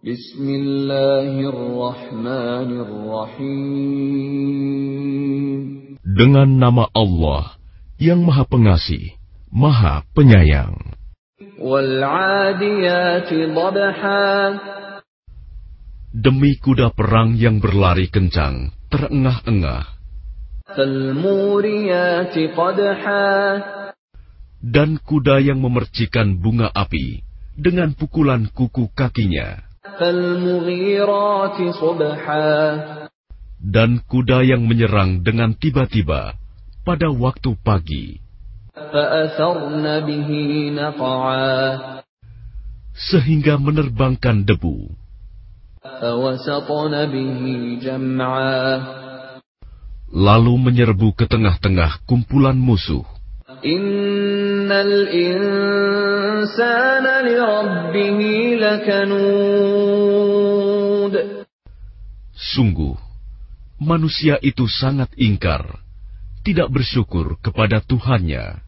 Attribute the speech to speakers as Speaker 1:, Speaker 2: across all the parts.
Speaker 1: Bismillahirrahmanirrahim.
Speaker 2: Dengan nama Allah yang Maha Pengasih, Maha Penyayang. Demi kuda perang yang berlari kencang, terengah-engah. Dan kuda yang memercikan bunga api dengan pukulan kuku kakinya. Dan kuda yang menyerang dengan tiba-tiba pada waktu pagi. Sehingga menerbangkan debu. Lalu menyerbu ke tengah-tengah kumpulan musuh. Sungguh, manusia itu sangat ingkar, tidak bersyukur kepada Tuhannya.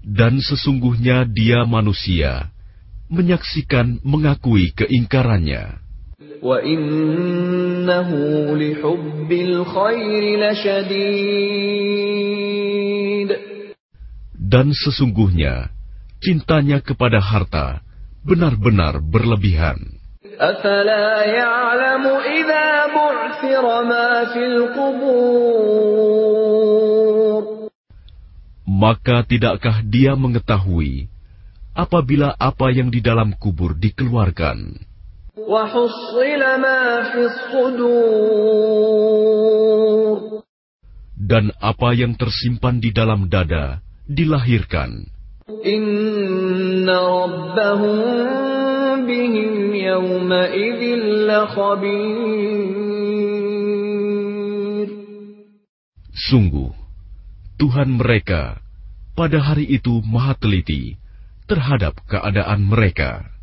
Speaker 2: Dan sesungguhnya dia manusia, menyaksikan mengakui keingkarannya. Dan sesungguhnya cintanya kepada harta benar-benar berlebihan. Maka tidakkah dia mengetahui apabila apa yang di dalam kubur dikeluarkan? Dan apa yang tersimpan di dalam dada dilahirkan. Sungguh, Tuhan mereka pada hari itu maha teliti terhadap keadaan mereka.